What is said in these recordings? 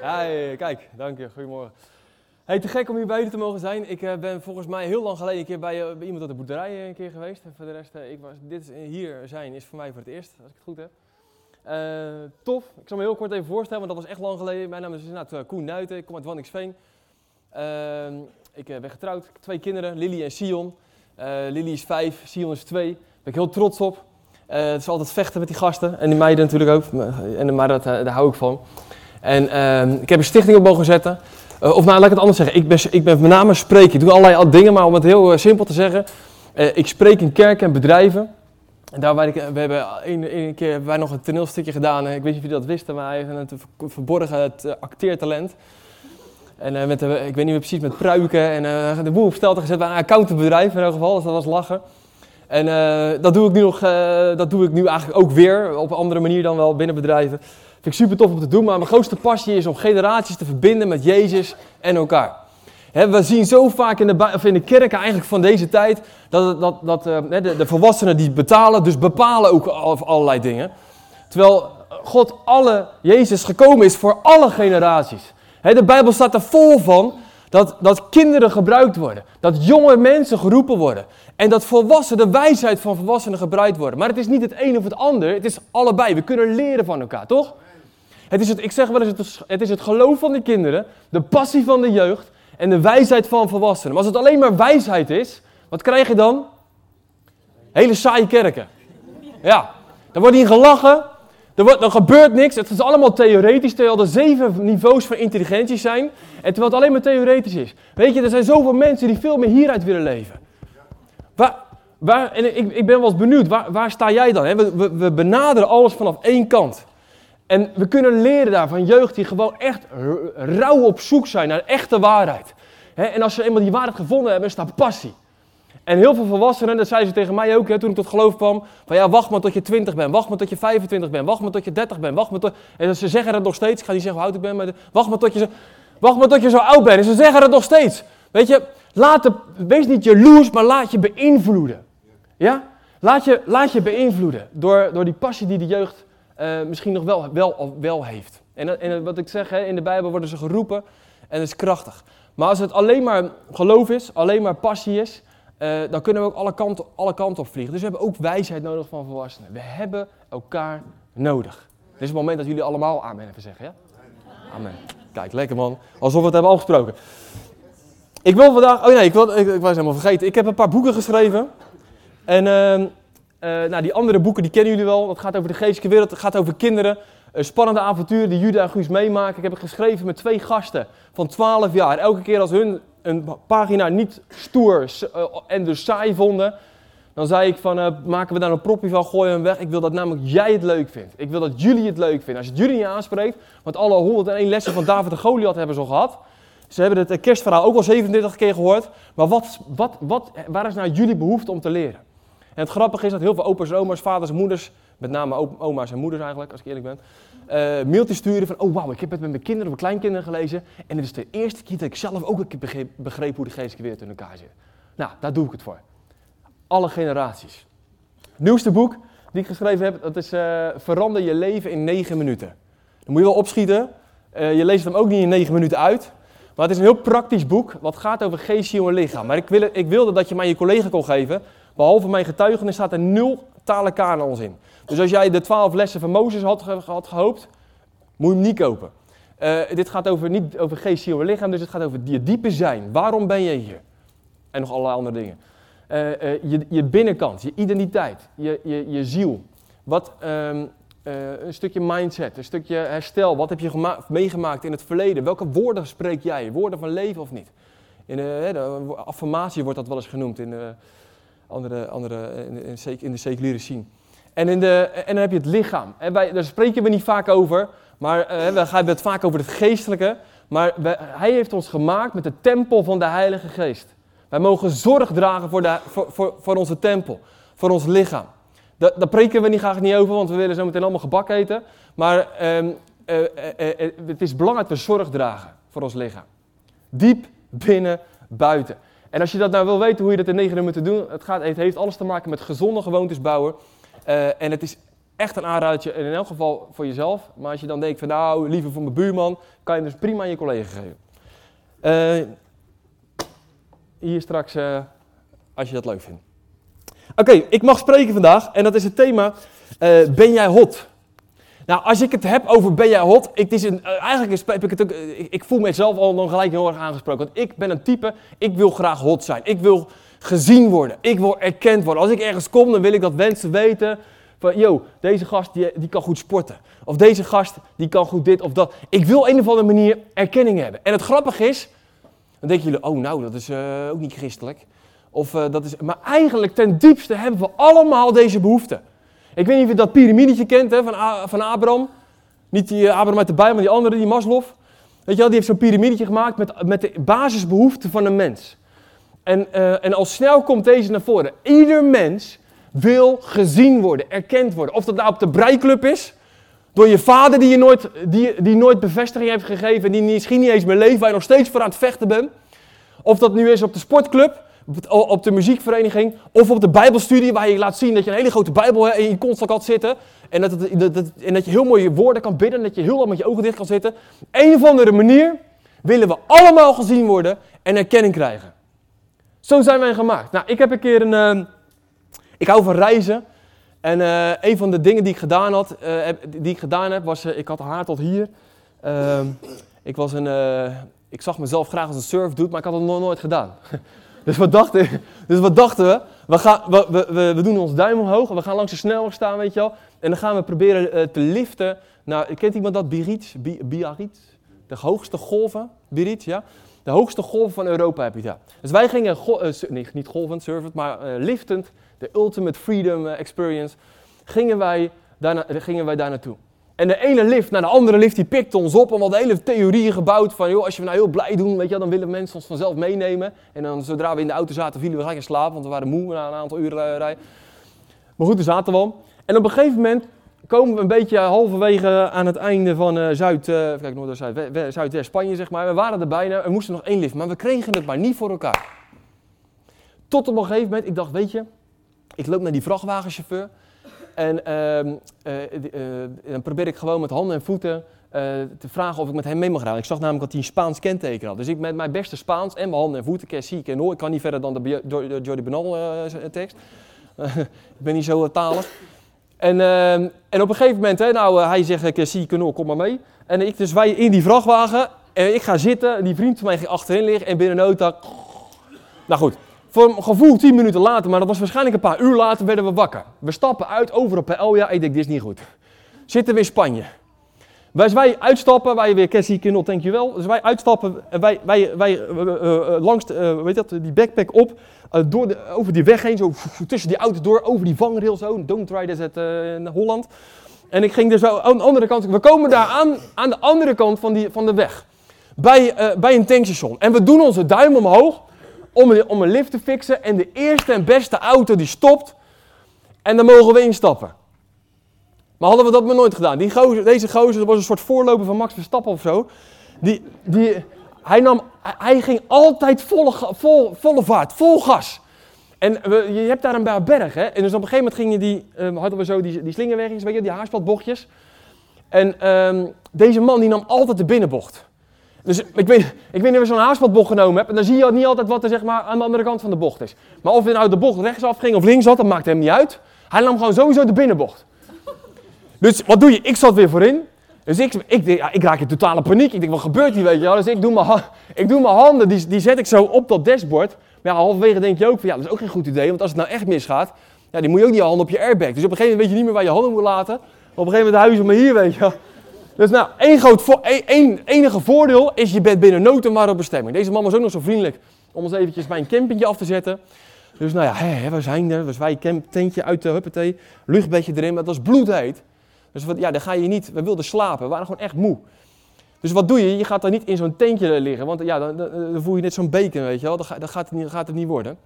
Hey, kijk, dank je. Goedemorgen. Hey, te gek om hier bij jullie te mogen zijn. Ik uh, ben volgens mij heel lang geleden een keer bij, uh, bij iemand op de boerderij uh, een keer geweest. En voor de rest, ik was, dit hier zijn is voor mij voor het eerst, als ik het goed heb. tof. Ik zal me heel kort even voorstellen, want dat was echt lang geleden. Mijn naam is inderdaad Koen Nuiten, ik kom uit Wanningsveen. Ehm, ik ben getrouwd, ik heb twee kinderen, Lily en Sion. Lily is vijf, Sion is twee. Daar ben ik heel trots op. het is altijd vechten met die gasten en die meiden natuurlijk ook. En, maar dat, daar hou ik van. En uh, ik heb een stichting op mogen zetten. Uh, of nou, laat ik het anders zeggen. Ik ben, ik ben met name spreker. Ik doe allerlei dingen, maar om het heel simpel te zeggen. Ik spreek in kerken en bedrijven. En daar ik, we hebben een keer wij nog een toneelstukje gedaan. Ik weet niet of jullie dat wisten, maar hij heeft een verborgen het acteertalent. En met ik weet niet meer precies, met pruiken en de boel op stel gezet bij een accountanbedrijf in elk geval. Dus dat was lachen. En dat, doe ik nu nog, dat doe ik nu eigenlijk ook weer. Op een andere manier dan wel binnen bedrijven. Vind ik super tof om te doen, maar mijn grootste passie is om generaties te verbinden met Jezus en elkaar. we zien zo vaak in de, in de kerken eigenlijk van deze tijd dat, dat, dat uh, de, de, volwassenen die betalen, dus bepalen ook allerlei dingen. Terwijl God alle, Jezus gekomen is voor alle generaties. de Bijbel staat er vol van dat, dat kinderen gebruikt worden, dat jonge mensen geroepen worden en dat volwassenen, de wijsheid van volwassenen gebruikt worden. Maar het is niet het een of het ander, het is allebei. We kunnen leren van elkaar, toch? Het is het, ik zeg wel eens, het, het is het geloof van de kinderen, de passie van de jeugd en de wijsheid van volwassenen. Maar als het alleen maar wijsheid is, wat krijg je dan? Hele saaie kerken. Ja, dan wordt hier gelachen, er, gebeurt niks, het is allemaal theoretisch, terwijl er zeven niveaus van intelligentie zijn. En terwijl het alleen maar theoretisch is. Weet je, er zijn zoveel mensen die veel meer hieruit willen leven. Waar, waar, en ik, ik ben wel eens benieuwd, waar, waar sta jij dan? We, we, we benaderen alles vanaf één kant. En we kunnen leren daar van jeugd die gewoon echt rauw op zoek zijn naar echte waarheid. en als ze eenmaal die waarheid gevonden hebben, is daar passie. En heel veel volwassenen, dat zeiden ze tegen mij ook toen ik tot geloof kwam, van ja, wacht maar tot je 20 bent, wacht maar tot je 25 bent, wacht maar tot je 30 bent, wacht maar tot... En ze zeggen het nog steeds, ik ga niet zeggen hoe oud ik ben, maar wacht maar tot je zo, wacht maar tot je zo oud bent. En ze zeggen het nog steeds. Weet je, laat de, wees niet jaloers, maar laat je beïnvloeden. Ja? Laat je, laat je beïnvloeden door, door die passie die de jeugd uh, misschien nog wel, wel, wel heeft. En, en wat ik zeg, hè, in de Bijbel worden ze geroepen en dat is krachtig. Maar als het alleen maar geloof is, alleen maar passie is, uh, dan kunnen we ook alle kanten, alle kanten op vliegen. Dus we hebben ook wijsheid nodig van volwassenen. We hebben elkaar nodig. Dit is het moment dat jullie allemaal amen even zeggen, ja? Amen. Kijk, lekker man. Alsof we het hebben afgesproken. Ik wil vandaag, oh nee, ik, ik, was helemaal vergeten. Ik heb een paar boeken geschreven. En uh, uh, nou, die andere boeken die kennen jullie wel. Dat gaat over de geestelijke wereld, het gaat over kinderen. Een spannende avonturen die Juda en Guus meemaken. Ik heb het geschreven met twee gasten van 12 jaar. Elke keer als hun een pagina niet stoer uh, en dus saai vonden, dan zei ik van, uh, maken we daar een propje van, gooi hem weg. Ik wil dat namelijk jij het leuk vindt. Ik wil dat jullie het leuk vinden. Als je het jullie niet aanspreekt, want alle 101 lessen van David de Goliath hebben ze al gehad. Ze hebben het kerstverhaal ook al 37 keer gehoord. Maar wat, wat, wat, waar is nou jullie behoefte om te leren? En het grappige is dat heel veel opa's en oma's, vaders en moeders, met name oma's en moeders eigenlijk, als ik eerlijk ben, uh, mailtjes sturen van, oh wauw, ik heb het met mijn kinderen of mijn kleinkinderen gelezen. En dit is de eerste keer dat ik zelf ook een begreep, hoe de geestelijke wereld in elkaar zit. Nou, daar doe ik het voor. Alle generaties. Het nieuwste boek die ik geschreven heb, dat is uh, Verander je leven in negen minuten. Dan moet je wel opschieten. Uh, je leest hem ook niet in negen minuten uit. Maar het is een heel praktisch boek, wat gaat over geest, ziel en lichaam. Maar ik, wil, ik wilde dat je mij je collega kon geven, Behalve mijn getuigenis staat er nul talen kanons in. Dus als jij de twaalf lessen van Mozes had, had gehoopt, moet je hem niet kopen. Uh, dit gaat over, niet over geest, ziel en lichaam, dus het gaat over je diepe zijn. Waarom ben je hier? En nog allerlei andere dingen. Uh, uh, je, je, binnenkant, je identiteit, je, je, je ziel. Wat, um, een stukje mindset, een stukje herstel. Wat heb je meegemaakt in het verleden? Welke woorden spreek jij? Woorden van leven of niet? In de affirmatie wordt dat wel eens genoemd in andere, andere in, in de seculiere scene. En, in de, en dan heb je het lichaam. En wij, daar spreken we niet vaak over, maar uh, we hebben het vaak over het geestelijke. Maar hij heeft ons gemaakt met de tempel van de Heilige Geest. Wij mogen zorg dragen voor, de, voor, voor, voor onze tempel, voor ons lichaam. Daar, daar preken we niet graag niet over, want we willen zo meteen allemaal gebak eten. Maar uh, uh, het is belangrijk dat we zorg dragen voor ons lichaam. Diep binnen, buiten. En als je dat nou wil weten hoe je dat in negen uur moet doen, het, gaat, het heeft alles te maken met gezonde gewoontes bouwen. Uh, en het is echt een aanradertje. In elk geval voor jezelf. Maar als je dan denkt van nou, liever voor mijn buurman, kan je dus prima aan je collega geven. Uh, hier straks, uh, als je dat leuk vindt. Oké, ik mag spreken vandaag en dat is het thema, ben jij hot? Nou, als ik het heb over ben jij hot, ik, is een, eigenlijk heb ik het ook, ik, ik voel mezelf al dan gelijk heel erg aangesproken. Want ik ben een type, ik wil graag hot zijn. Ik wil gezien worden. Ik wil erkend worden. Als ik ergens kom, dan wil ik dat mensen weten van, yo, deze gast die, kan goed sporten. Of deze gast die kan goed dit of dat. Ik wil een of andere manier erkenning hebben. En het grappige is, dan denken jullie, oh nou, dat is uh, ook niet christelijk. Of, dat is, maar eigenlijk ten diepste hebben we allemaal deze behoefte. Ik weet niet of je dat piramidetje kent hè, van, van Abraham. Niet die uh, Abraham uit de Bijbel, maar die andere, die Maslow. Weet je wel, die heeft zo'n piramidetje gemaakt met, met de basisbehoeften van een mens. En, uh, en al snel komt deze naar voren. Ieder mens wil gezien worden, erkend worden. Of dat nou op de breiklub is, door je vader die je nooit, die, die nooit bevestiging heeft gegeven, die misschien niet eens meer leeft, waar je nog steeds voor aan het vechten bent. Of dat nu is op de sportclub, op de muziekvereniging, of op de bijbelstudie, waar je laat zien dat je een hele grote bijbel in je konstant kan zitten. En dat, dat, dat, en dat je heel mooie woorden kan bidden, en dat je heel lang met je ogen dicht kan zitten. Een of andere manier willen we allemaal gezien worden en erkenning krijgen. Zo zijn wij gemaakt. Nou, ik heb een keer een. Uh, ik hou van reizen. En uh, een van de dingen die ik gedaan had, uh, die ik gedaan heb, was, uh, ik had haar tot hier. Ehm, ik, was een, ik zag mezelf graag als een surfdude, maar ik had het nog nooit gedaan. dus, wat dachten, dus wat dachten we? We, gaan, we, we, we doen ons duim omhoog en we gaan langs de snelweg staan, weet je wel. En dan gaan we proberen te liften naar, kent iemand dat? Biarritz? Biarritz? De hoogste golven? Biarritz, ja? De hoogste golf van Europa heb je daar. Dus wij gingen, uh, nee, niet golvend, surfend, maar uh, liftend, de ultimate freedom experience, gingen wij, gingen wij daar naartoe. En de ene lift naar de andere lift, die pikte ons op. En we hadden hele theorieën gebouwd van, joh, als je we nou heel blij doen, weet je, dan willen mensen ons vanzelf meenemen. En dan, zodra we in de auto zaten, vielen we gelijk in slaap, want we waren moe na een aantal uren rijden. Maar goed, we zaten we. En op een gegeven moment komen we een beetje halverwege aan het einde van uh, Zuid, uh, kijk, Noord- Zuid, Zuidwest Spanje, zeg maar. We waren er bijna, we moesten nog één lift, maar we kregen het maar niet voor elkaar. Tot op een gegeven moment, ik dacht, weet je, ik loop naar die vrachtwagenchauffeur en uh, dan probeer ik gewoon met handen en voeten te vragen of ik met hem mee mag rijden. Ik zag namelijk dat hij een Spaans kenteken had. Dus ik met mijn beste Spaans en mijn handen en voeten, zie ik en hoor. Ik kan niet verder dan de, Jordi Benal tekst. ik ben niet zo talig. En, uh, en op een gegeven moment, hè, nou, uh, hij zegt, zie kom maar mee. En ik dus wij in die vrachtwagen, en ik ga zitten, en die vriend van mij ging achterin liggen, en binnen nota... Nou goed, voor een gevoel tien minuten later, maar dat was waarschijnlijk een paar uur later, werden we wakker. We stappen uit over op Elja, ik denk, dit is niet goed. Zitten we in Spanje. Wij, wij uitstappen, wij weer, Cassie Kindle, denk je wel. Dus wij uitstappen, wij, wij, wij uh, uh, langs, weet dat, die backpack op, door de, over die weg heen, zo tussen die auto door, over die vangrail zo. Don't try this at, in Holland. En ik ging er zo aan de andere kant, we komen daar aan, aan de andere kant van, die, van de weg. Bij, bij een tankstation. En we doen onze duim omhoog om, om een lift te fixen. En de eerste en beste auto die stopt. En dan mogen we instappen. Maar hadden we dat maar nooit gedaan. Die gozer, deze gozer, was een soort voorloper van Max Verstappen of zo. Die, die, hij, nam, hij ging altijd volle, vol, volle vaart, vol gas. En je hebt daar een berg, hè. En dus op een gegeven moment gingen die, um, hadden we zo die, die slingerwegjes, weet je, die haarspatbochtjes. En um, deze man die nam altijd de binnenbocht. Dus ik weet, ik weet niet of je zo'n haarspatbocht genomen hebt. En dan zie je niet altijd wat er zeg maar, aan de andere kant van de bocht is. Maar of je nou de bocht rechtsaf ging of linksaf, dat maakt hem niet uit. Hij nam gewoon sowieso de binnenbocht. Dus wat doe je? Ik zat weer voorin. Dus ik, ik, ja, ik raak in totale paniek. Ik denk, wat gebeurt hier, weet je? Dus ik doe mijn, ik doe mijn handen, die, die zet ik zo op dat dashboard. Maar halverwege denk je ook van, ja, dat is ook geen goed idee. Want als het nou echt misgaat, ja, die moet je ook niet je handen op je airbag. Dus op een gegeven moment weet je niet meer waar je handen moet laten. op een gegeven moment huizen maar hier, weet je. Dus nou, één, groot vo één, enige voordeel is, je bent binnen nood en op bestemming. Deze man was ook nog zo vriendelijk om ons eventjes bij een campingje af te zetten. Dus nou ja, we zijn er. Dus wij camp, tentje uit de huppatee, luchtbedje erin, maar het was bloedheet. Dus wat, ja, dan ga je niet, we wilden slapen, we waren gewoon echt moe. Dus wat doe je? Je gaat dan niet in zo'n tentje liggen, want ja, dan, dan, voel je net zo'n beken, weet je wel. Dan, gaat, het niet, gaat het niet worden.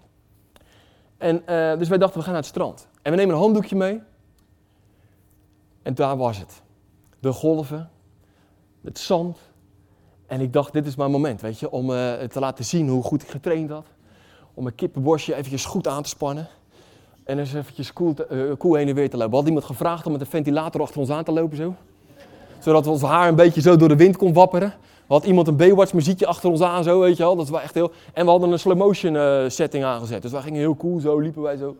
En, uh, dus wij dachten, we gaan naar het strand. En we nemen een handdoekje mee. En daar was het. De golven, het zand. En ik dacht, dit is mijn moment, weet je, om uh, te laten zien hoe goed ik getraind had. Om mijn kippenborstje eventjes goed aan te spannen. En eens eventjes cool, te, cool heen en weer te lopen. We hadden iemand gevraagd om met een ventilator achter ons aan te lopen zo. Zodat ons haar een beetje zo door de wind kon wapperen. We had iemand een Baywatch muziekje achter ons aan zo, weet je wel. Dat was echt heel... En we hadden een slow motion uh, setting aangezet. Dus wij gingen heel cool zo, liepen wij zo.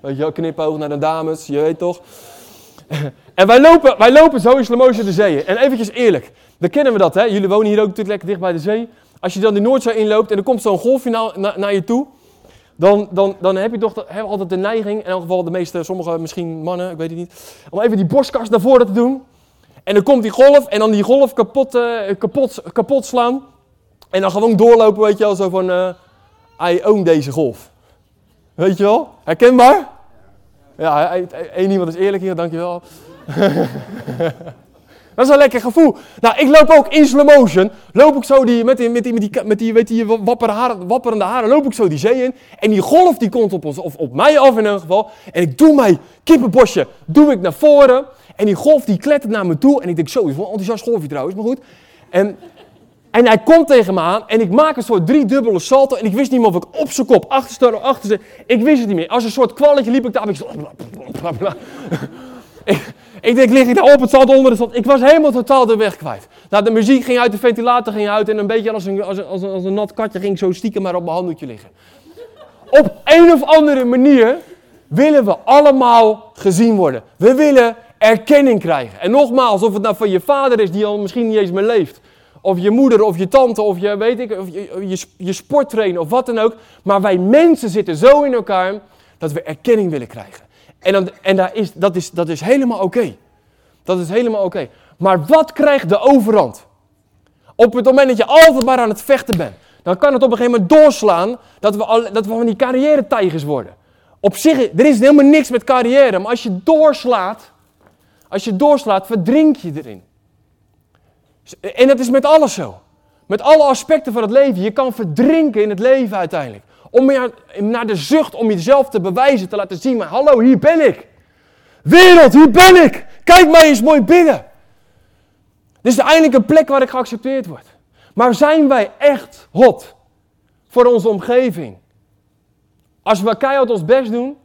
Weet je wel, knipoog naar de dames, je weet toch. En wij lopen, wij lopen zo in slow de zeeën. En eventjes eerlijk, dan kennen we dat hè. Jullie wonen hier ook natuurlijk lekker dicht bij de zee. Als je dan de Noordzee inloopt en er komt zo'n golfje naar, naar je toe dan, dan, dan heb je toch altijd de neiging, in elk geval de meeste, sommige misschien mannen, ik weet het niet, om even die borstkast naar voren te doen. En dan komt die golf en dan die golf kapot, uh, kapot, kapot slaan. En dan gewoon doorlopen, weet je wel, zo van, uh, I own deze golf. Weet je wel? Herkenbaar? Ja, één iemand is eerlijk hier, dankjewel. Dat is een lekker gevoel. Nou, ik loop ook in slow motion. Loop ik zo die, met die, met die, met die, met weet die wapperende, haren, wapperende haren, loop ik zo die zee in. En die golf die komt op ons, of op mij af in ieder geval. En ik doe mijn kippenbosje, doe ik naar voren. En die golf die klettert naar me toe. En ik denk, zo, is wel een enthousiast golfje trouwens, maar goed. En, en hij komt tegen me aan en ik maak een soort driedubbele salto. En ik wist niet meer of ik op zijn kop, achter of achter Ik wist het niet meer. Als een soort kwalletje liep ik daar. Ik zo... Ik denk, lig ik daar op het zand onder de zand? Ik was helemaal totaal de weg kwijt. Nou, de muziek ging uit, de ventilator ging uit en een beetje als een, als een, als een, als een nat katje ging zo stiekem maar op mijn handdoekje liggen. Op een of andere manier willen we allemaal gezien worden. We willen erkenning krijgen. En nogmaals, of het nou van je vader is die al misschien niet eens meer leeft. Of je moeder, of je tante, of je, weet ik, of je, je, je sporttrainer, of wat dan ook. Maar wij mensen zitten zo in elkaar dat we erkenning willen krijgen. En, dan, en daar is, dat, is, dat is helemaal oké. Dat is helemaal oké. Maar wat krijgt de overhand? Op het moment dat je altijd maar aan het vechten bent, dan kan het op een gegeven moment doorslaan dat we, al, dat we van die carrière-tijgers worden. Op zich, er is helemaal niks met carrière, maar als je doorslaat, als je doorslaat, verdrink je erin. En dat is met alles zo. Met alle aspecten van het leven. Je kan verdrinken in het leven uiteindelijk. Om naar de zucht om jezelf te bewijzen, te laten zien, maar hallo, hier ben ik. Wereld, hier ben ik. Kijk mij eens mooi binnen. Dit is eindelijk een plek waar ik geaccepteerd word. Maar zijn wij echt hot voor onze omgeving? Als we keihard ons best doen?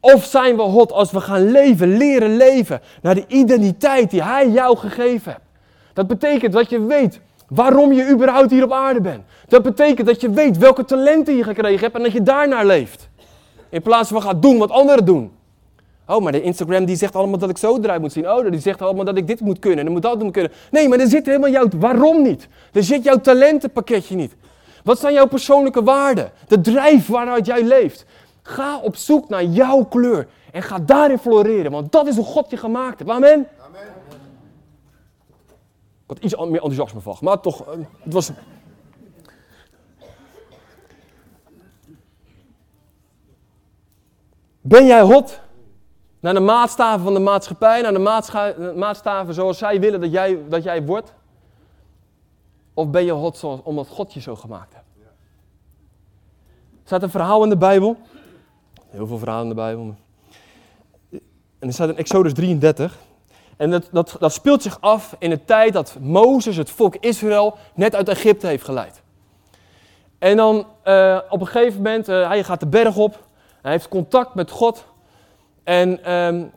Of zijn we hot als we gaan leven, leren leven naar de identiteit die Hij jou gegeven heeft? Dat betekent dat je weet waarom je überhaupt hier op aarde bent. Dat betekent dat je weet welke talenten je gekregen hebt en dat je daarnaar leeft. In plaats van gaan doen wat anderen doen. Oh, maar de Instagram die zegt allemaal dat ik zo eruit moet zien. Oh, die zegt allemaal dat ik dit moet kunnen en moet dat moet kunnen. Nee, maar er zit helemaal jouw... Waarom niet? Er zit jouw talentenpakketje niet. Wat zijn jouw persoonlijke waarden? De drijf waaruit jij leeft. Ga op zoek naar jouw kleur en ga daarin floreren, want dat is hoe God je gemaakt heeft. Amen? Had iets meer enthousiasme van, maar toch, eh, het was... Ben jij hot? Naar de maatstaven van de maatschappij, naar de maatstaven zoals zij willen dat jij, dat jij wordt? Of ben je hot zoals, omdat God je zo gemaakt heeft? Er staat een verhaal in de Bijbel. Heel veel verhalen in de Bijbel. En er staat in Exodus 33. En dat, dat, dat speelt zich af in de tijd dat Mozes het volk Israël net uit Egypte heeft geleid. En dan uh, op een gegeven moment, uh, hij gaat de berg op. Hij heeft contact met God. En, um,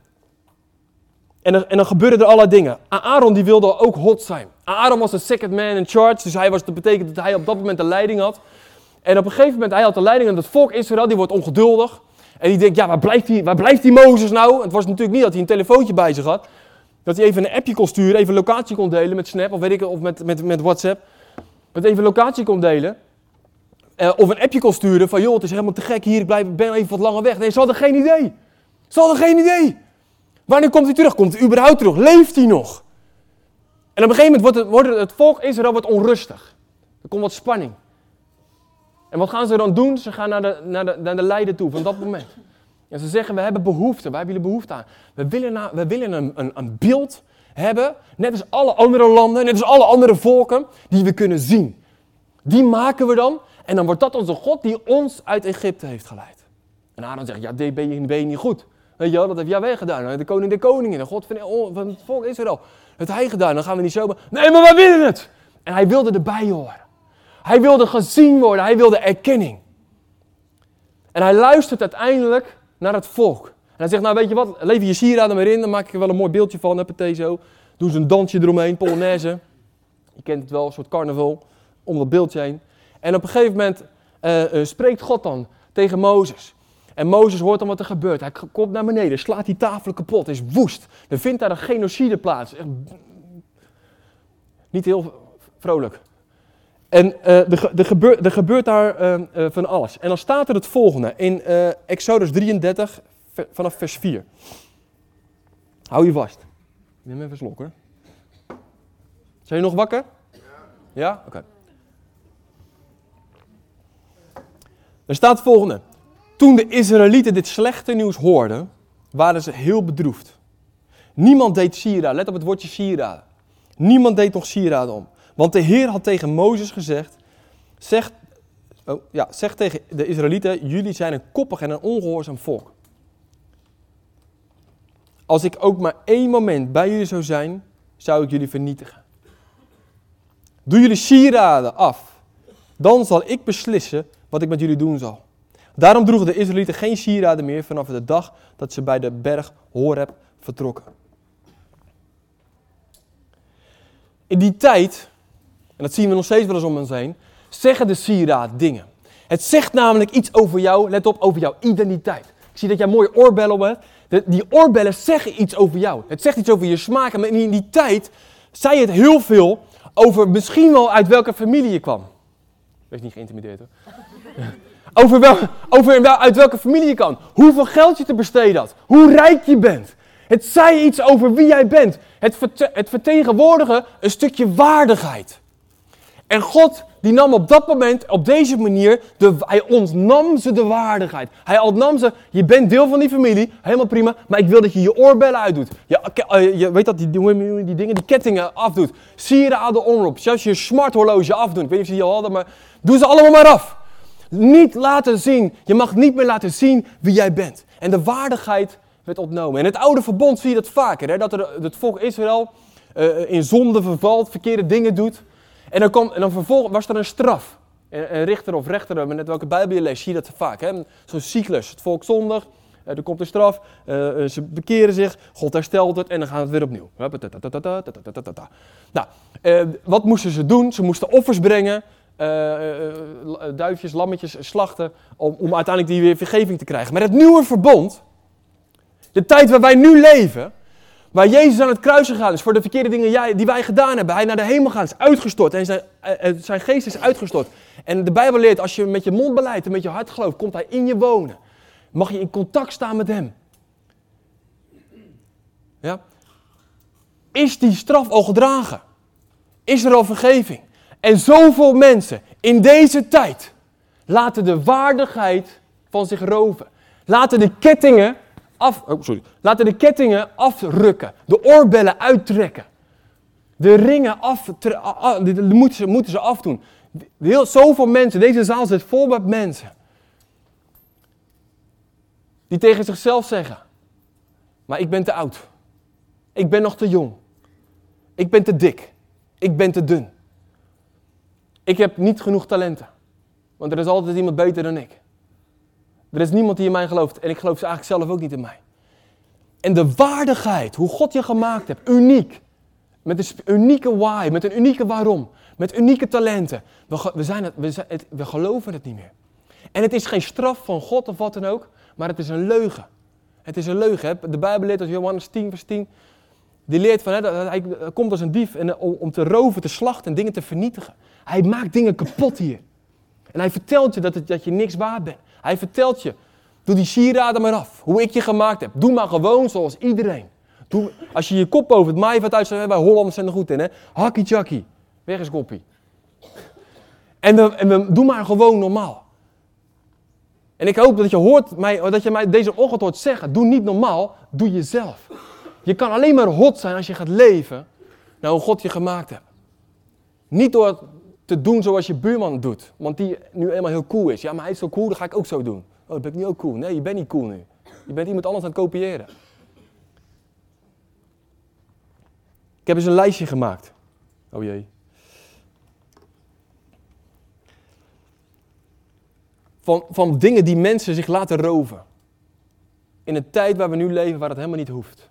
en, en dan gebeuren er allerlei dingen. Aaron die wilde ook hot zijn. Aaron was de second man in charge. Dus hij was, dat betekent dat hij op dat moment de leiding had. En op een gegeven moment, hij had de leiding en het volk Israël, die wordt ongeduldig. En die denkt, ja, waar blijft die, waar blijft die Mozes nou? Het was natuurlijk niet dat hij een telefoontje bij zich had. Dat hij even een appje kon sturen, even locatie kon delen met Snap of weet ik of met, met, met WhatsApp. Dat even locatie kon delen. Uh, of een appje kon sturen van, joh, het is helemaal te gek hier, ik blijf, ben even wat langer weg. Nee, ze hadden geen idee. Ze hadden geen idee. Wanneer komt hij terug? Komt hij überhaupt terug? Leeft hij nog? En op een gegeven moment wordt het, wordt het volk Israël wat onrustig. Er komt wat spanning. En wat gaan ze dan doen? Ze gaan naar de, naar de, naar de leider toe van dat moment. En ze zeggen, we hebben behoefte, wij hebben behoefte aan. We willen, we willen een, een, een beeld hebben, net als alle andere landen, net als alle andere volken, die we kunnen zien. Die maken we dan en dan wordt dat onze God die ons uit Egypte heeft geleid. En Aaron zegt, ja, dit ben je, niet goed. Weet je wel, dat heeft Jaweh gedaan. De koning der koningen, de God van, het volk Israël. Heeft hij gedaan, dan gaan we niet zo... Nee, maar wij willen het! En hij wilde erbij horen. Hij wilde gezien worden, hij wilde erkenning. En hij luistert uiteindelijk naar het volk. En hij zegt, nou weet je wat, lever je sieraden maar in, dan maak ik er wel een mooi beeldje van, huppatee zo. Doen ze een dansje eromheen, Polonaise. Je kent het wel, een soort carnaval, om dat beeldje heen. En op een gegeven moment uh, uh, spreekt God dan tegen Mozes. En Mozes hoort dan wat er gebeurt. Hij komt naar beneden, slaat die tafel kapot, is woest. Er vindt daar een genocide plaats. Echt niet heel vrolijk. En uh, er, er, gebeurt, er, gebeurt, daar uh, uh, van alles. En dan staat er het volgende in Exodus 33 vanaf vers 4. Hou je vast. Neem even een slok hoor. Zijn jullie nog wakker? Ja. Ja? Oké. Okay. Er staat het volgende. Toen de Israëlieten dit slechte nieuws hoorden, waren ze heel bedroefd. Niemand deed sieraden. Let op het woordje sieraden. Niemand deed nog sieraden om. Want de Heer had tegen Mozes gezegd: zeg, oh, ja, zeg tegen de Israëlieten: Jullie zijn een koppig en een ongehoorzaam volk. Als ik ook maar één moment bij jullie zou zijn, zou ik jullie vernietigen. Doe jullie sieraden af, dan zal ik beslissen wat ik met jullie doen zal. Daarom droegen de Israëlieten geen sieraden meer vanaf de dag dat ze bij de berg Horeb vertrokken. In die tijd, dat zien we nog steeds wel eens om ons heen, zeggen de sieraad dingen. Het zegt namelijk iets over jou, let op, over jouw identiteit. Ik zie dat jij mooie oorbellen hebt. die oorbellen zeggen iets over jou. Het zegt iets over je smaak. Maar in die tijd zei het heel veel over misschien wel uit welke familie je kwam. Wees niet geïntimideerd hoor. Over, wel, over uit welke familie je kan. Hoeveel geld je te besteden had. Hoe rijk je bent. Het zei iets over wie jij bent. Het, het vertegenwoordigen een stukje waardigheid. En God die nam op dat moment, op deze manier, de, hij ontnam ze de waardigheid. Hij ontnam ze, je bent deel van die familie, helemaal prima, maar ik wil dat je je oorbellen uitdoet. Je, uh, je weet dat, die, die, die, dingen, die kettingen afdoet. Sieraden omroep, zelfs je smarthorloge afdoen. Ik weet niet of je die al hadden, maar doe ze allemaal maar af. Niet laten zien, je mag niet meer laten zien wie jij bent. En de waardigheid werd ontnomen. In het oude verbond zie je dat vaker, hè, dat er, het volk Israël uh, in zonde vervalt, verkeerde dingen doet. En dan, kom, en dan vervolgens was er een straf. Een, richter of rechter, met welke Bijbel je leest, zie je dat vaak. Zo'n cyclus. Het volk zondig, er komt een straf, uh, ze bekeren zich, God herstelt het en dan gaat het weer opnieuw. Nou, wat moesten ze doen? Ze moesten offers brengen, duifjes, lammetjes slachten, om, om uiteindelijk die weer vergeving te krijgen. Maar het nieuwe verbond, de tijd waar wij nu leven, Waar Jezus aan het kruis gegaan is voor de verkeerde dingen die wij gedaan hebben. Hij naar de hemel gaat, is uitgestort. En zijn, eh, eh, zijn geest is uitgestort. En de Bijbel leert, als je met je mond beleidt en met je hart gelooft, komt hij in je wonen. Mag je in contact staan met hem. Ja? Is die straf al gedragen? Is er al vergeving? En zoveel mensen in deze tijd laten de waardigheid van zich roven. Laten de kettingen af, oh, sorry, laten de kettingen afrukken, de oorbellen uittrekken. De ringen af, moeten, ze, moeten ze afdoen. Heel, zoveel mensen, deze zaal zit vol met mensen. Die tegen zichzelf zeggen, maar ik ben te oud. Ik ben nog te jong. Ik ben te dik. Ik ben te dun. Ik heb niet genoeg talenten. Want er is altijd iemand beter dan ik. Er is niemand die in mij gelooft en ik geloof ze eigenlijk zelf ook niet in mij. En de waardigheid, hoe God je gemaakt hebt, uniek. Met een unieke why, met een unieke waarom, met unieke talenten. We, zijn het, we, zijn het, we geloven het niet meer. En het is geen straf van God of wat dan ook, maar het is een leugen. Het is een leugen. De Bijbel leert als Johannes 10, vers 10. Die leert van, hè, dat hij komt als een dief en, om, om te roven, te slachten en dingen te vernietigen. Hij maakt dingen kapot hier. En hij vertelt je dat, het, dat je niks waard bent. Hij vertelt je, doe die sieraden maar af. Hoe ik je gemaakt heb. Doe maar gewoon zoals iedereen. Doe, als je je kop over het maaiveld uitzet, bij Hollanders zijn er goed in, hè. Hakkie chakkie. Weg is koppie. En, we, en we, doe maar gewoon normaal. En ik hoop dat je, hoort mij, dat je mij deze ochtend hoort zeggen, doe niet normaal, doe jezelf. Je kan alleen maar hot zijn als je gaat leven naar hoe God je gemaakt hebt. Niet door te doen zoals je buurman doet. Want die nu eenmaal heel cool is. Ja, maar hij is zo cool, dan ga ik ook zo doen. Oh, dan ben ik niet ook cool. Nee, je bent niet cool nu. Je bent iemand anders aan het kopiëren. Ik heb eens een lijstje gemaakt. Oh jee. van, van dingen die mensen zich laten roven. In een tijd waar we nu leven, waar het helemaal niet hoeft.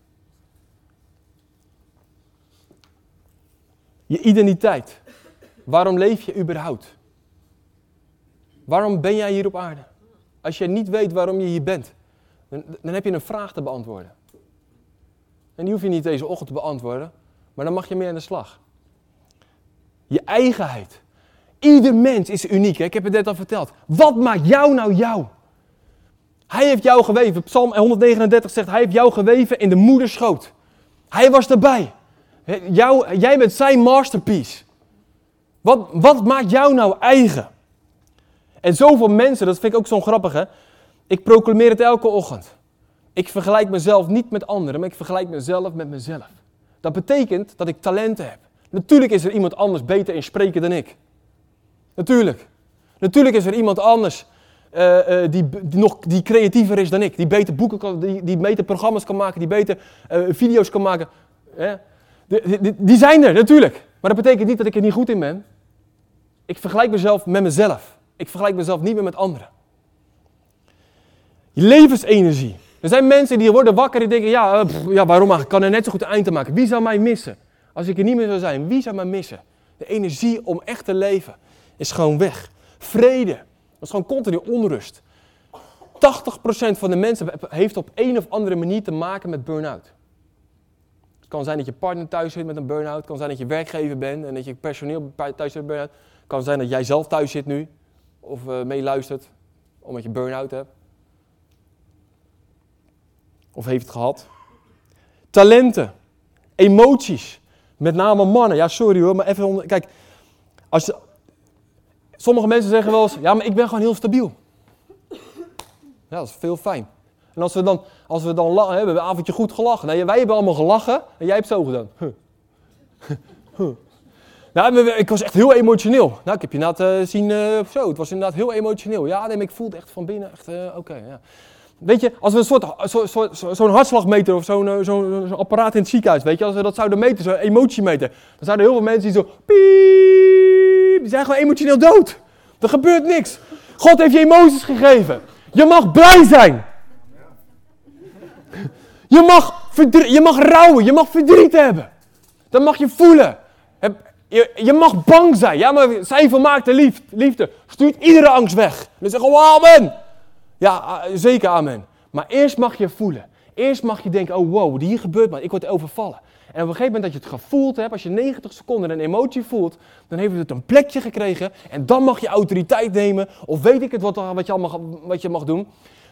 Je identiteit. Waarom leef je überhaupt? Waarom ben jij hier op aarde? Als je niet weet waarom je hier bent, dan, dan heb je een vraag te beantwoorden. En die hoef je niet deze ochtend te beantwoorden, maar dan mag je mee aan de slag. Je eigenheid. Ieder mens is uniek. Hè? Ik heb het net al verteld. Wat maakt jou nou jou? Hij heeft jou geweven. Psalm 139 zegt, hij heeft jou geweven in de moederschoot. Hij was erbij. Jou, jij bent zijn masterpiece. Wat, wat maakt jou nou eigen? En zoveel mensen, dat vind ik ook zo'n grappig hè. Ik proclameer het elke ochtend. Ik vergelijk mezelf niet met anderen, maar ik vergelijk mezelf met mezelf. Dat betekent dat ik talenten heb. Natuurlijk is er iemand anders beter in spreken dan ik. Natuurlijk. Natuurlijk is er iemand anders uh, uh, die, die, nog, die creatiever is dan ik. Die beter boeken kan, die, die beter programma's kan maken, die beter uh, video's kan maken. Die, die, die, zijn er, natuurlijk. Maar dat betekent niet dat ik er niet goed in ben. Ik vergelijk mezelf met mezelf. Ik vergelijk mezelf niet meer met anderen. Je levensenergie. Er zijn mensen die worden wakker en denken, ja, pff, ja waarom? Ik kan er net zo goed een eind aan maken. Wie zou mij missen? Als ik er niet meer zou zijn, wie zou mij missen? De energie om echt te leven is gewoon weg. Vrede, dat is gewoon continu onrust. 80% van de mensen heeft op een of andere manier te maken met burn-out. Kan zijn dat je partner thuis zit met een burn-out. Kan zijn dat je werkgever bent en dat je personeel thuis zit met burn-out. Het kan zijn dat jij zelf thuis zit nu of uh, meeluistert omdat je burn-out hebt. Of heeft het gehad. Talenten, emoties, met name mannen. Ja, sorry hoor, maar even onder, Kijk, als, sommige mensen zeggen wel eens, ja, maar ik ben gewoon heel stabiel. Ja, dat is veel fijn. En als we dan, als we dan lachen, we hebben een avondje goed gelachen. Nee, wij hebben allemaal gelachen en jij hebt zo gedaan. Nou, ik was echt heel emotioneel. Nou, ik heb je inderdaad uh, zien, uh, zo, het was inderdaad heel emotioneel. Ja, nee, ik voelde echt van binnen, echt, uh, oké, ja. Weet je, als we een soort, zo'n zo, zo, zo hartslagmeter of zo'n zo, zo apparaat in het ziekenhuis, weet je, als we dat zouden meten, zo'n emotiemeter, dan zouden heel veel mensen die zo, piep, die zijn gewoon emotioneel dood. Er gebeurt niks. God heeft je emoties gegeven. Je mag blij zijn. Je mag, je mag rouwen, je mag verdriet hebben. Dat mag je voelen. Je, je mag bang zijn. Ja, maar zijn vermaakte liefde, liefde stuurt iedere angst weg. Dan zeggen we amen. Ja, zeker amen. Maar eerst mag je voelen. Eerst mag je denken, oh wow, hier gebeurt maar, ik word overvallen. En op een gegeven moment dat je het gevoeld hebt, als je 90 seconden een emotie voelt, dan heeft het een plekje gekregen. En dan mag je autoriteit nemen, of weet ik het wat, wat, je, wat je mag doen.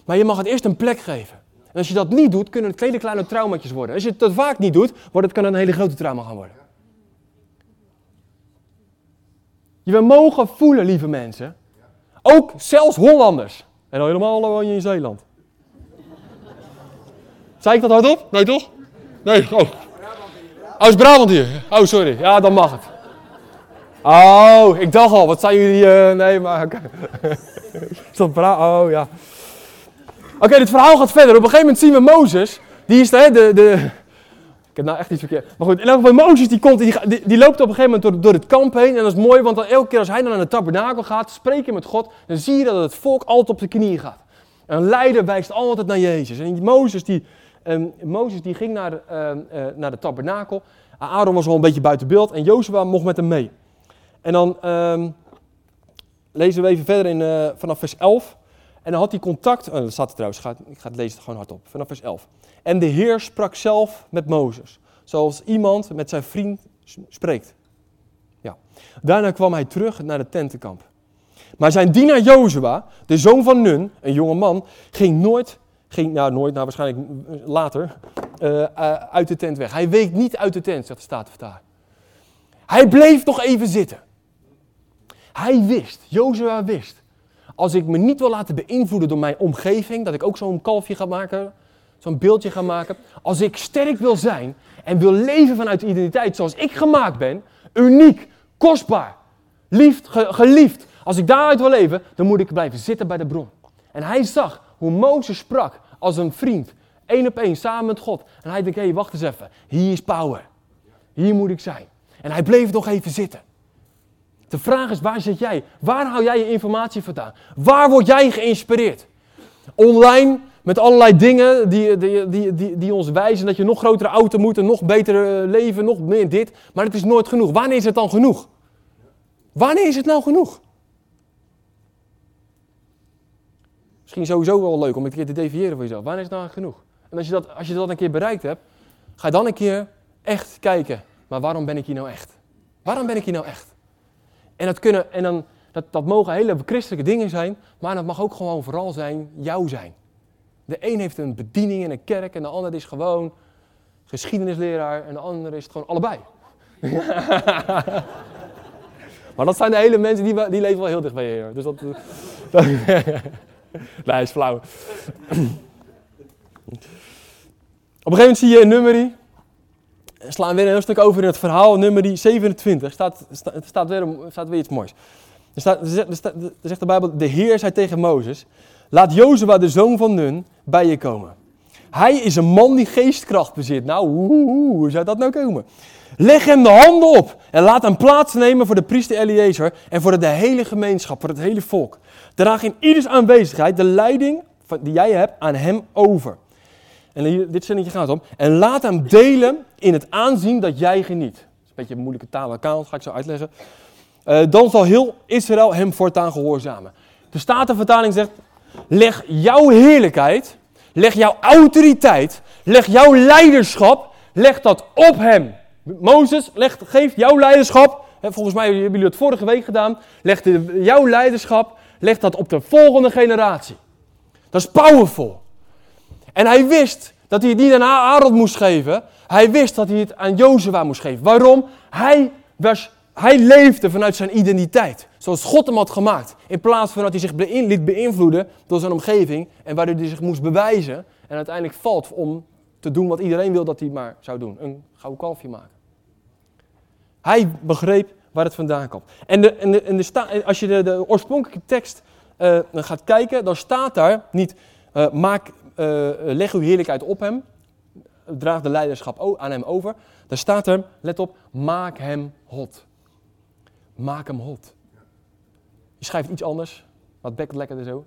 Maar je mag het eerst een plek geven. En als je dat niet doet, kunnen het hele kleine traumaatjes worden. Als je het vaak niet doet, wordt het, kan een hele grote trauma gaan worden. Je mogen voelen, lieve mensen. Ook zelfs Hollanders. En al helemaal woon je in Zeeland. Zei ik dat hardop? Nee, toch? Nee, oh. Oh, is Brabant hier? Oh, sorry. Ja, dan mag het. Oh, ik dacht al, wat zijn jullie... Uh, nee, maar... Is dat Brabant? Oh, ja. Oké, dit verhaal gaat verder. Op een gegeven moment zien we Mozes. Die is de, de, de, ik heb nou echt iets verkeerd. Maar goed, in elk geval Mozes die, komt, die, die, die, loopt op een gegeven moment door, door het kamp heen. En dat is mooi, want dan, elke keer als hij dan naar de tabernakel gaat, spreken met God, dan zie je dat het volk altijd op de knieën gaat. Een leider wijst altijd naar Jezus. En Mozes die, um, Mozes die ging naar, uh, uh, naar de tabernakel. Aaron was al een beetje buiten beeld en Jozua mocht met hem mee. En dan um, lezen we even verder in, uh, vanaf vers 11. En dan had hij contact, oh, dat staat trouwens, ik ga, ik ga het lezen gewoon hardop, vanaf vers 11. En de Heer sprak zelf met Mozes, zoals iemand met zijn vriend spreekt. Ja. Daarna kwam hij terug naar de tentenkamp. Maar zijn dienaar Jozua, de zoon van Nun, een jonge man, ging nooit, ging, nou nooit, nou waarschijnlijk later, uh, uh, uit de tent weg. Hij week niet uit de tent, zegt de Statenvertaler. Hij bleef nog even zitten. Hij wist, Jozua wist, als ik me niet wil laten beïnvloeden door mijn omgeving, dat ik ook zo'n kalfje ga maken, zo'n beeldje ga maken. Als ik sterk wil zijn en wil leven vanuit de identiteit zoals ik gemaakt ben, uniek, kostbaar, liefd, geliefd. Als ik daaruit wil leven, dan moet ik blijven zitten bij de bron. En hij zag hoe Mozes sprak als een vriend, één op één, samen met God. En hij dacht, hé, hey, wacht eens even, hier is power. Hier moet ik zijn. En hij bleef nog even zitten. De vraag is, waar zit jij? Waar hou jij je informatie vandaan? Waar word jij geïnspireerd? Online, met allerlei dingen die, die, die, die, ons wijzen dat je nog grotere auto moet, een nog beter eh, leven, nog meer dit. Maar het is nooit genoeg. Wanneer is het dan genoeg? Wanneer is het nou genoeg? Misschien sowieso wel leuk om een keer te definiëren voor jezelf. Wanneer is het nou genoeg? En als je, dat, als je dat een keer bereikt hebt, ga dan een keer echt kijken. Maar waarom ben ik hier nou echt? Waarom ben ik hier nou echt? En dat, kunnen, en dan, dat, dat mogen hele christelijke dingen zijn, maar dat mag ook gewoon vooral zijn jou zijn. De een heeft een bediening in een kerk en de ander is gewoon geschiedenisleraar en de ander is het gewoon allebei. maar dat zijn de hele mensen die, die leven wel heel dicht bij je. Dus dat, dat nee, is flauw. Op een gegeven moment zie je een nummerie. Slaan weer een heel stuk over in het verhaal. Nummer 27 staat, staat, weer, staat weer iets moois. Er, staat, er, zegt de Bijbel, de Heer zei tegen Mozes, laat Jozua de zoon van Nun bij je komen. Hij is een man die geestkracht bezit. Nou, hoe, hoe zou dat nou komen? Leg hem de handen op en laat hem plaatsnemen voor de priester Eliezer en voor de hele gemeenschap, voor het hele volk. Draag in ieders aanwezigheid de leiding die jij hebt aan hem over. En hier, dit zinnetje gaat om. En laat hem delen in het aanzien dat jij geniet. Dat is een beetje een moeilijke taal, dat ga ik zo uitleggen. Uh, dan zal heel Israël hem voortaan gehoorzamen. De Statenvertaling zegt, leg jouw heerlijkheid, leg jouw autoriteit, leg jouw leiderschap, leg dat op hem. Mozes, leg, geef jouw leiderschap, volgens mij hebben jullie het vorige week gedaan, leg jouw leiderschap, leg dat op de volgende generatie. Dat is powerful. En hij wist dat hij het niet aan Aaron moest geven. Hij wist dat hij het aan Jozua moest geven. Waarom? Hij, was, hij leefde vanuit zijn identiteit. Zoals God hem had gemaakt. In plaats van dat hij zich liet beïnvloeden door zijn omgeving. En waardoor hij zich moest bewijzen. En uiteindelijk valt om te doen wat iedereen wil dat hij maar zou doen. Een gouden kalfje maken. Hij begreep waar het vandaan komt. En, de, en, de, de als je de, oorspronkelijke tekst uh, gaat kijken, dan staat daar niet uh, maak, leg uw heerlijkheid op hem, draag de leiderschap aan hem over. Daar staat er, let op, maak hem hot. Maak hem hot. Je schrijft iets anders, wat bekt lekkerder zo.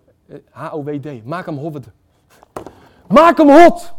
H-O-W-D, maak hem hot. Maak hem hot!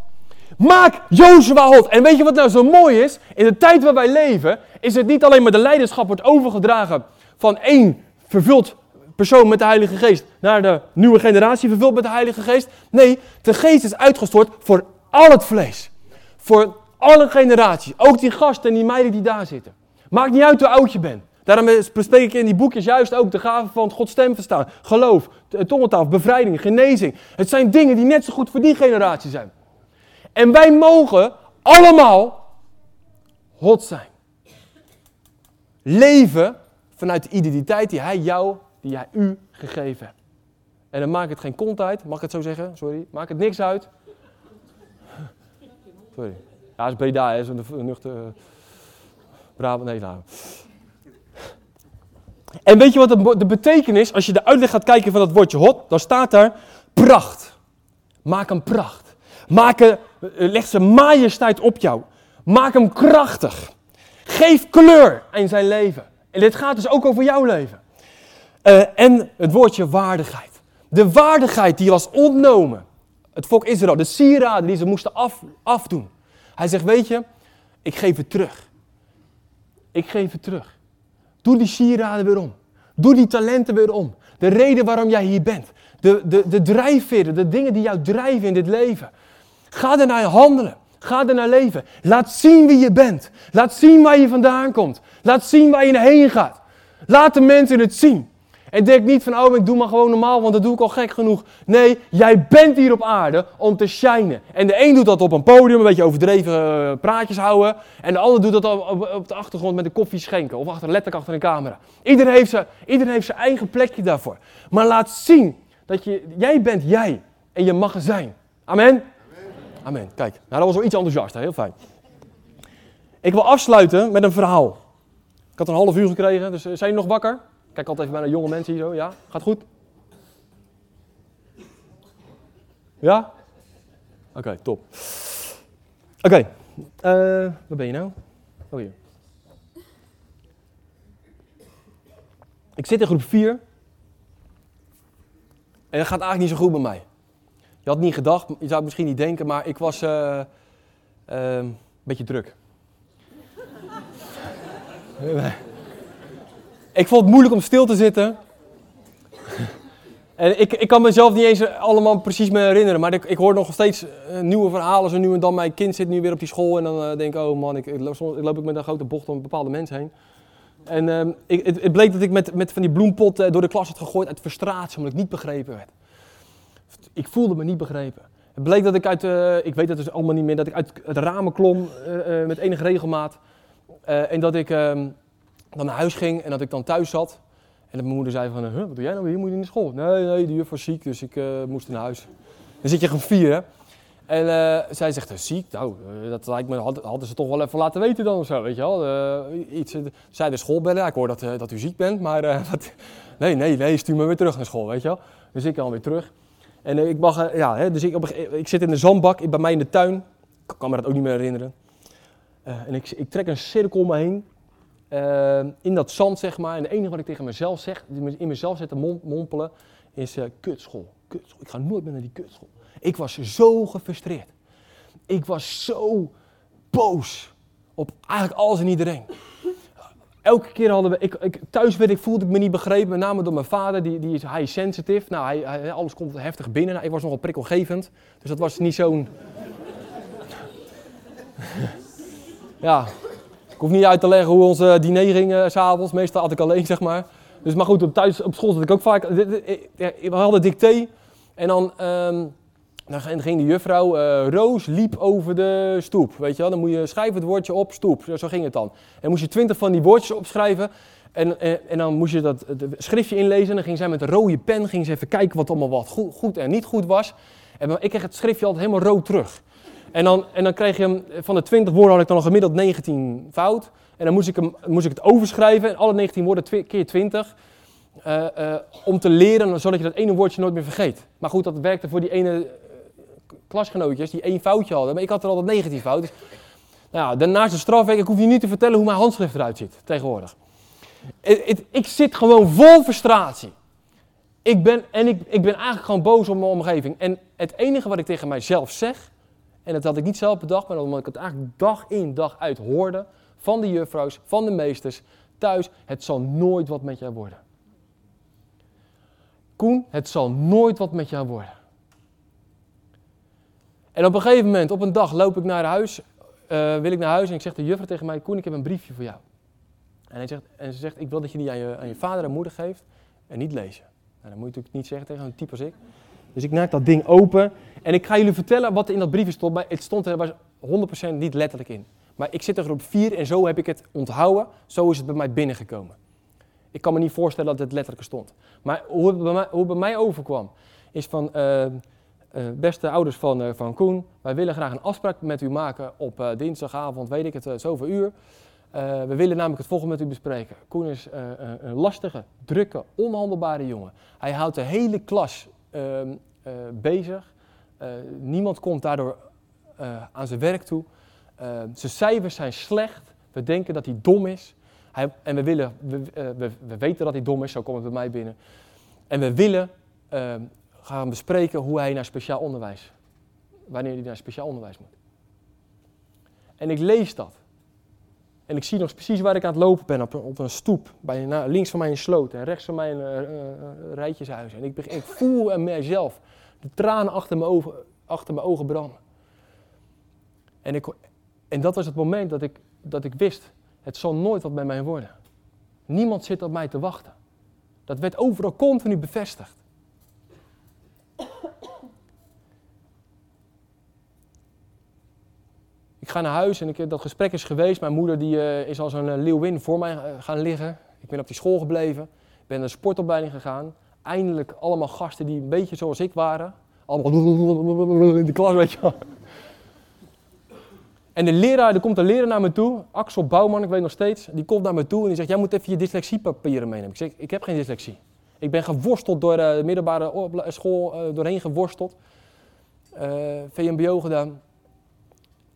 Maak Jozua hot. En weet je wat nou zo mooi is? In de tijd waar wij leven, is het niet alleen maar de leiderschap wordt overgedragen van één vervuld persoon met de Heilige Geest naar de nieuwe generatie vervuld met de Heilige Geest. Nee, de Geest is uitgestort voor al het vlees. Voor alle generaties. Ook die gasten en die meiden die daar zitten. Maakt niet uit hoe oud je bent. Daarom bespreek ik in die boekjes juist ook de gaven van Gods stem verstaan. Geloof, tongentaal, bevrijding, genezing. Het zijn dingen die net zo goed voor die generatie zijn. En wij mogen allemaal hot zijn. Leven vanuit de identiteit die hij jou die hij u gegeven hebt. En dan maakt het geen kont uit, mag ik het zo zeggen? Sorry. Maakt het niks uit. Sorry. Ja, is Breda, hè? Zo'n nuchter... Uh, Brabant, nee, nou. En weet je wat de, de betekenis, als je de uitleg gaat kijken van dat woordje hot, dan staat daar pracht. Maak hem pracht. Maak een, eh, leg zijn majesteit op jou. Maak hem krachtig. Geef kleur aan zijn leven. En dit gaat dus ook over jouw leven. Uh, en het woordje waardigheid. De waardigheid die was ontnomen. Het volk Israël, de sieraden die ze moesten af, afdoen. Hij zegt, weet je, ik geef het terug. Ik geef het terug. Doe die sieraden weer om. Doe die talenten weer om. De reden waarom jij hier bent. De, de, de drijfveren, de dingen die jou drijven in dit leven. Ga er naar handelen. Ga er naar leven. Laat zien wie je bent. Laat zien waar je vandaan komt. Laat zien waar je heen gaat. Laat de mensen het zien. En denk niet van, oh, ik doe maar gewoon normaal, want dat doe ik al gek genoeg. Nee, jij bent hier op aarde om te shinen. En de een doet dat op een podium, een beetje overdreven uh, praatjes houden. En de ander doet dat op, de achtergrond met een koffie schenken. Of achter, letterlijk achter een camera. Iedereen heeft, zijn, iedereen heeft zijn eigen plekje daarvoor. Maar laat zien dat je, jij bent jij. En je mag zijn. Amen? Amen. Kijk, nou dat was wel iets enthousiast, heel fijn. Ik wil afsluiten met een verhaal. Ik had een half uur gekregen, dus eh, zijn jullie nog wakker? Kijk altijd even naar jonge mensen hier zo. Ja, gaat goed? Ja? Oké, top. Oké, okay. uh, waar ben je nou? Oh hier. Ik zit in groep 4. En dat gaat eigenlijk niet zo goed bij mij. Je had niet gedacht, je zou het misschien niet denken, maar ik was uh, uh, een beetje druk. ik vond het moeilijk om stil te zitten. En ik, ik kan mezelf niet eens allemaal precies me herinneren, maar ik, ik hoor nog steeds uh, nieuwe verhalen. Zo nu en dan, mijn kind zit nu weer op die school en dan uh, denk ik, oh man, ik, ik, loop, ik met een grote bocht om een bepaalde mens heen. En uh, ik, het, bleek dat ik met, met van die bloempot door de klas had gegooid uit frustratie, omdat ik niet begrepen werd. Ik voelde me niet begrepen. Het bleek dat ik uit, ik weet het dus allemaal niet meer, dat ik uit het ramen klom met enige regelmaat. en dat ik ehm, dan naar huis ging en dat ik dan thuis zat. En dat mijn moeder zei van, huh, wat doe jij nou hier? Moet je in de school? Nee, nee, de juf was ziek, dus ik uh, moest naar huis. Dan zit je gewoon vier, hè? En uh, zij zegt, ziek? Nou, uh, dat lijkt me, had, hadden ze toch wel even laten weten dan of zo, weet je wel. iets, zij de school bellen, ik hoor dat, dat u ziek bent, maar wat, nee, nee, nee, stuur me weer terug naar school, weet je wel. Dus ik weer terug. En ik mag, ja, hè, dus ik, op, ik zit in de zandbak, bij mij in de tuin. Ik kan me dat ook niet meer herinneren. en ik, ik trek een cirkel om me heen. Uh, in dat zand, zeg maar. En het enige wat ik tegen mezelf zeg, in mezelf zitten mompelen, is uh, kutschool. kutschool. Ik ga nooit meer naar die kutschool. Ik was zo gefrustreerd. Ik was zo boos op eigenlijk alles en iedereen. Elke keer hadden we, ik, ik, thuis werd ik, voelde ik me niet begrepen, met name door mijn vader, die, die is high sensitive. Nou, hij, hij, alles komt heftig binnen. Nou, ik was nogal prikkelgevend, dus dat was niet zo'n... ja, hoef niet uit te leggen hoe onze diner ging uh, s'avonds. Meestal had ik alleen, zeg maar. Dus, maar goed, op, thuis, op school zat ik ook vaak... We hadden dicté. En dan, um, dan ging de juffrouw... Roos liep over de stoep, weet je wel. Dan moet je schrijven het woordje op, stoep. Zo ging het dan. En moest je twintig van die woordjes opschrijven. En, en, en, dan moest je dat schriftje inlezen. En dan ging zij met een rode pen ging ze even kijken wat allemaal wat goed, goed en niet goed was. En ik kreeg het schriftje altijd helemaal rood terug. En dan, en dan kreeg je hem, van de 20 woorden had ik dan gemiddeld 19 fout. En dan moest ik, hem, moest ik het overschrijven, en alle 19 woorden twi keer 20. Uh, uh, om te leren, zodat je dat ene woordje nooit meer vergeet. Maar goed, dat werkte voor die ene klasgenootjes die één foutje hadden. Maar ik had er altijd 19 fouten. Dus, nou daarnaast de strafweek, ik hoef je niet te vertellen hoe mijn handschrift eruit ziet tegenwoordig. Ik zit gewoon vol frustratie. Ik ben, en ik, ik ben eigenlijk gewoon boos op mijn omgeving. En het enige wat ik tegen mijzelf zeg, en dat had ik niet zelf bedacht, maar omdat ik het eigenlijk dag in dag uit hoorde van de juffrouws, van de meesters, thuis. Het zal nooit wat met jou worden. Koen, het zal nooit wat met jou worden. En op een gegeven moment, op een dag, loop ik naar huis, uh, wil ik naar huis en ik zeg de juffrouw tegen mij, Koen, ik heb een briefje voor jou. En, hij zegt, en ze zegt, ik wil dat je die aan je, aan je vader en moeder geeft en niet lezen. Nou, dat moet je natuurlijk niet zeggen tegen een type als ik. Dus ik maak dat ding open en ik ga jullie vertellen wat er in dat briefje stond. Maar het stond er was 100% niet letterlijk in. Maar ik zit er op 4 en zo heb ik het onthouden. Zo is het bij mij binnengekomen. Ik kan me niet voorstellen dat het letterlijk stond. Maar hoe het bij mij, hoe bij mij overkwam, is van... Uh, beste ouders van, uh, van Koen, wij willen graag een afspraak met u maken op dinsdagavond, weet ik het, zoveel uur. we willen namelijk het volgende met u bespreken. Koen is een lastige, drukke, onhandelbare jongen. Hij houdt de hele klas bezig. niemand komt daardoor aan zijn werk toe. zijn cijfers zijn slecht. We denken dat hij dom is. Hij, en we, willen, we, we, we, weten dat hij dom is, zo komt het bij mij binnen. En we willen uh, gaan bespreken hoe hij naar speciaal onderwijs, wanneer hij naar speciaal onderwijs moet. En ik lees dat. En ik zie nog precies waar ik aan het lopen ben, op een, op een stoep. Bij, links van mij een sloot en rechts van mij een uh, rijtjeshuis. En ik, ik voel aan mijzelf de tranen achter mijn ogen, achter mijn ogen branden. En, ik, en dat was het moment dat ik, dat ik wist, het zal nooit wat bij mij worden. Niemand zit op mij te wachten. Dat werd overal continu bevestigd. Ik ga naar huis en ik, dat gesprek is geweest. Mijn moeder die, uh, is als een uh, leeuwin voor mij gaan liggen. Ik ben op die school gebleven. Ik ben naar een sportopleiding gegaan. Eindelijk allemaal gasten die een beetje zoals ik waren. Allemaal in de klas, weet je. En de leraar, er komt een leraar naar me toe, Axel Bouwman, ik weet nog steeds, die komt naar me toe en die zegt, jij moet even je dyslexiepapieren meenemen. Ik zeg, ik heb geen dyslexie. Ik ben geworsteld door de middelbare school, doorheen geworsteld. Uh, VMBO gedaan.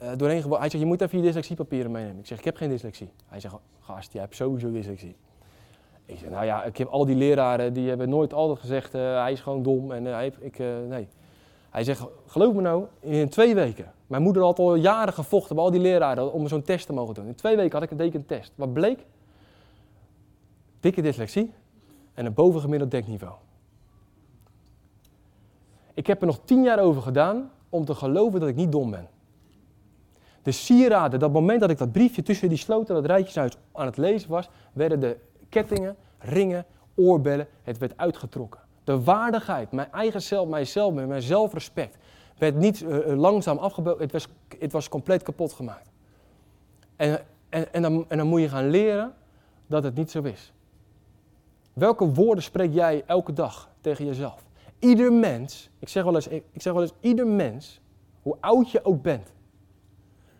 Uh, doorheen Hij zegt, je moet even je dyslexiepapieren meenemen. Ik zeg, ik heb geen dyslexie. Hij zegt, gast, jij hebt sowieso dyslexie. Ik zeg, nou ja, ik heb al die leraren, die hebben nooit altijd gezegd, uh, hij is gewoon dom. En uh, hij, ik, nee. Hij zegt, geloof me nou, in twee weken. Mijn moeder had al jaren gevochten bij al die leraren om zo'n test te mogen doen. In twee weken had ik een dekentest. Wat bleek? Dikke dyslexie en een bovengemiddeld denkniveau. Ik heb er nog tien jaar over gedaan om te geloven dat ik niet dom ben. De sieraden, dat moment dat ik dat briefje tussen die sloten, dat rijtjeshuis aan het lezen was, werden de kettingen, ringen, oorbellen, het werd uitgetrokken. De waardigheid, mijn eigen zelf, mijzelf, mijn zelfrespect, werd niet uh, langzaam afgebouwd, het was, het was compleet kapot gemaakt. En, en, en, dan, en dan moet je gaan leren dat het niet zo is. Welke woorden spreek jij elke dag tegen jezelf? Ieder mens, ik zeg wel eens, ik zeg wel eens ieder mens, hoe oud je ook bent,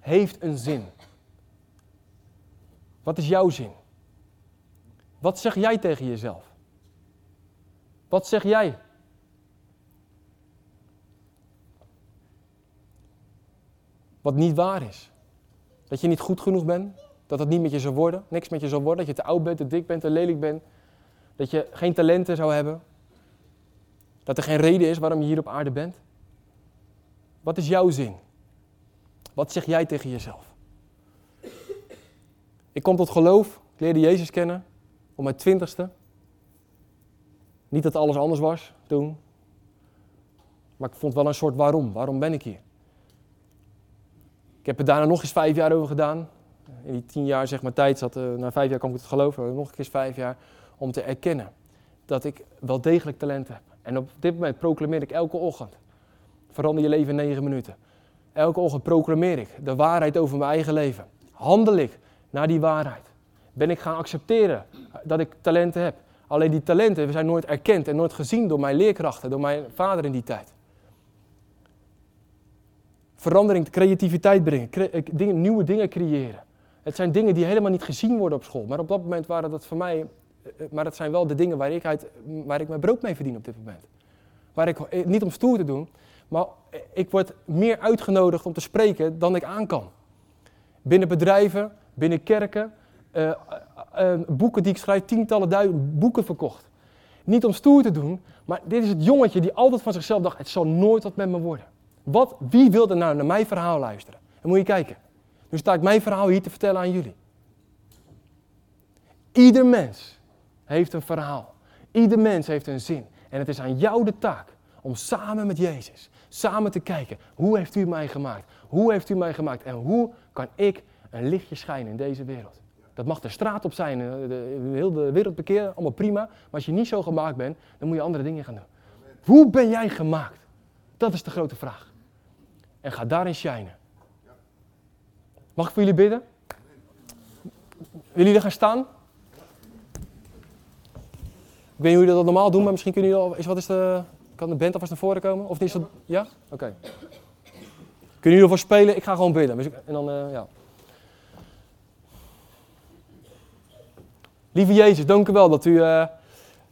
heeft een zin. Wat is jouw zin? Wat zeg jij tegen jezelf? Wat zeg jij? Wat niet waar is. Dat je niet goed genoeg bent. Dat het niet met je zal worden. Niks met je zal worden. Dat je te oud bent, te dik bent, te lelijk bent. Dat je geen talenten zou hebben. Dat er geen reden is waarom je hier op aarde bent. Wat is jouw zin? Wat zeg jij tegen jezelf? Ik kom tot geloof. Ik leerde Jezus kennen op mijn twintigste. Niet dat alles anders was toen. Maar ik vond wel een soort waarom. Waarom ben ik hier? Ik heb er daarna nog eens vijf jaar over gedaan. In die tien jaar zeg maar tijd zat, uh, na vijf jaar kwam ik het geloven, nog eens vijf jaar om te erkennen dat ik wel degelijk talent heb. En op dit moment proclameer ik elke ochtend. Verander je leven in negen minuten. Elke ochtend proclameer ik de waarheid over mijn eigen leven. Handel ik naar die waarheid. Ben ik gaan accepteren dat ik talenten heb. Alleen die talenten zijn nooit erkend en nooit gezien door mijn leerkrachten, door mijn vader in die tijd. Verandering, creativiteit brengen, eh, dingen, nieuwe dingen creëren. Het zijn dingen die helemaal niet gezien worden op school. Maar op dat moment waren dat voor mij, eh, eh, maar dat zijn wel de dingen waar ik, uit, waar ik mijn brood mee verdien op dit moment. Waar ik, niet om stoer te doen, maar ik word meer uitgenodigd om te spreken dan ik aan kan. Binnen bedrijven, binnen kerken, uh, uh, boeken die ik schrijf, tientallen duizend boeken verkocht. Niet om stoer te doen, maar dit is het jongetje die altijd van zichzelf dacht, het zal nooit wat met me worden. Wat, wie wil er nou naar mijn verhaal luisteren? Dan moet je kijken. Nu sta ik mijn verhaal hier te vertellen aan jullie. Ieder mens heeft een verhaal. Ieder mens heeft een zin. En het is aan jou de taak om samen met Jezus, samen te kijken, hoe heeft u mij gemaakt? Hoe heeft u mij gemaakt? En hoe kan ik een lichtje schijnen in deze wereld? Dat mag de straat op zijn, eh, de, heel de wereld bekeren, allemaal prima. Maar als je niet zo gemaakt bent, dan moet je andere dingen gaan doen. Hoe ben jij gemaakt? Dat is de grote vraag. En ga daarin shinen. Mag ik voor jullie bidden? Willen jullie gaan staan? Ik weet niet hoe jullie dat normaal doen, maar misschien kunnen jullie al... Is, wat is de, kan de band alvast naar voren komen? Of is dat... Ja? Oké. Kunnen jullie ervoor spelen? Ik ga gewoon bidden. En dan, uh, ja. Lieve Jezus, dank u wel dat u, uh,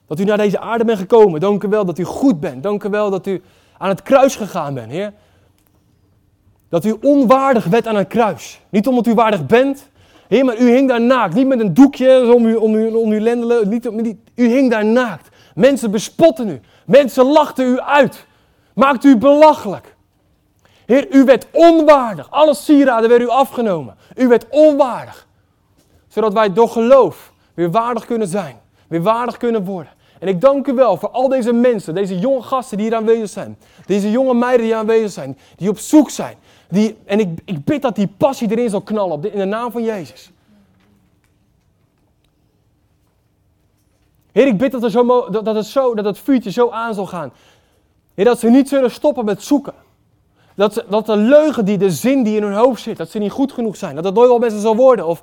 dat u naar deze aarde bent gekomen. Dank u wel dat u goed bent. Dank u wel dat u aan het kruis gegaan bent, Heer. Dat u onwaardig werd aan het kruis. Niet omdat u waardig bent, Heer, maar u hing daar naakt. Niet met een doekje om u, om u, om uw lendelen. Niet, u hing daar naakt. Mensen bespotten u. Mensen lachten u uit. Maakten u belachelijk. Heer, u werd onwaardig. Alle sieraden werden u afgenomen. U werd onwaardig. Zodat wij door geloof weer waardig kunnen zijn. Weer waardig kunnen worden. En ik dank u wel voor al deze mensen, deze jonge gasten die hier aanwezig zijn. Deze jonge meiden die aanwezig zijn, die op zoek zijn. Die, en ik, ik bid dat die passie erin zal knallen in de naam van Jezus. Heer, ik bid dat, er zo, dat, het zo, dat het vuurtje zo aan zal gaan. Heer, dat ze niet zullen stoppen met zoeken. Dat, ze, dat de leugen, die, de zin die in hun hoofd zit, dat ze niet goed genoeg zijn. Dat het nooit wel best zal worden. Of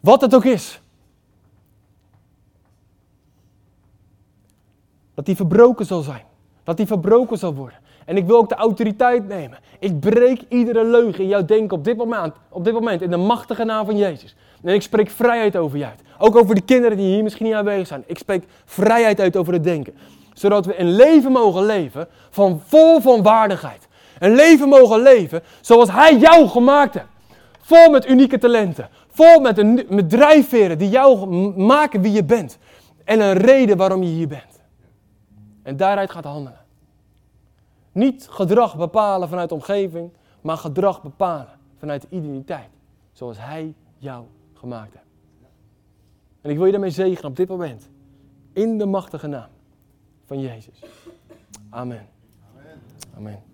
wat het ook is. Dat die verbroken zal zijn. Dat die verbroken zal worden. En ik wil ook de autoriteit nemen. Ik breek iedere leugen in jouw denken op dit moment, op dit moment in de machtige naam van Jezus. En ik spreek vrijheid over je uit. Ook over de kinderen die hier misschien niet aanwezig zijn. Ik spreek vrijheid uit over het denken. Zodat we een leven mogen leven van vol van waardigheid. Een leven mogen leven zoals Hij jou gemaakt heeft. Vol met unieke talenten. Vol met, een, met drijfveren die jou maken wie je bent. En een reden waarom je hier bent. En daaruit gaat handelen. Niet gedrag bepalen vanuit de omgeving, maar gedrag bepalen vanuit de identiteit. Zoals Hij jou gemaakt heeft. En ik wil je daarmee zegenen op dit moment. In de machtige naam van Jezus. Amen. Amen.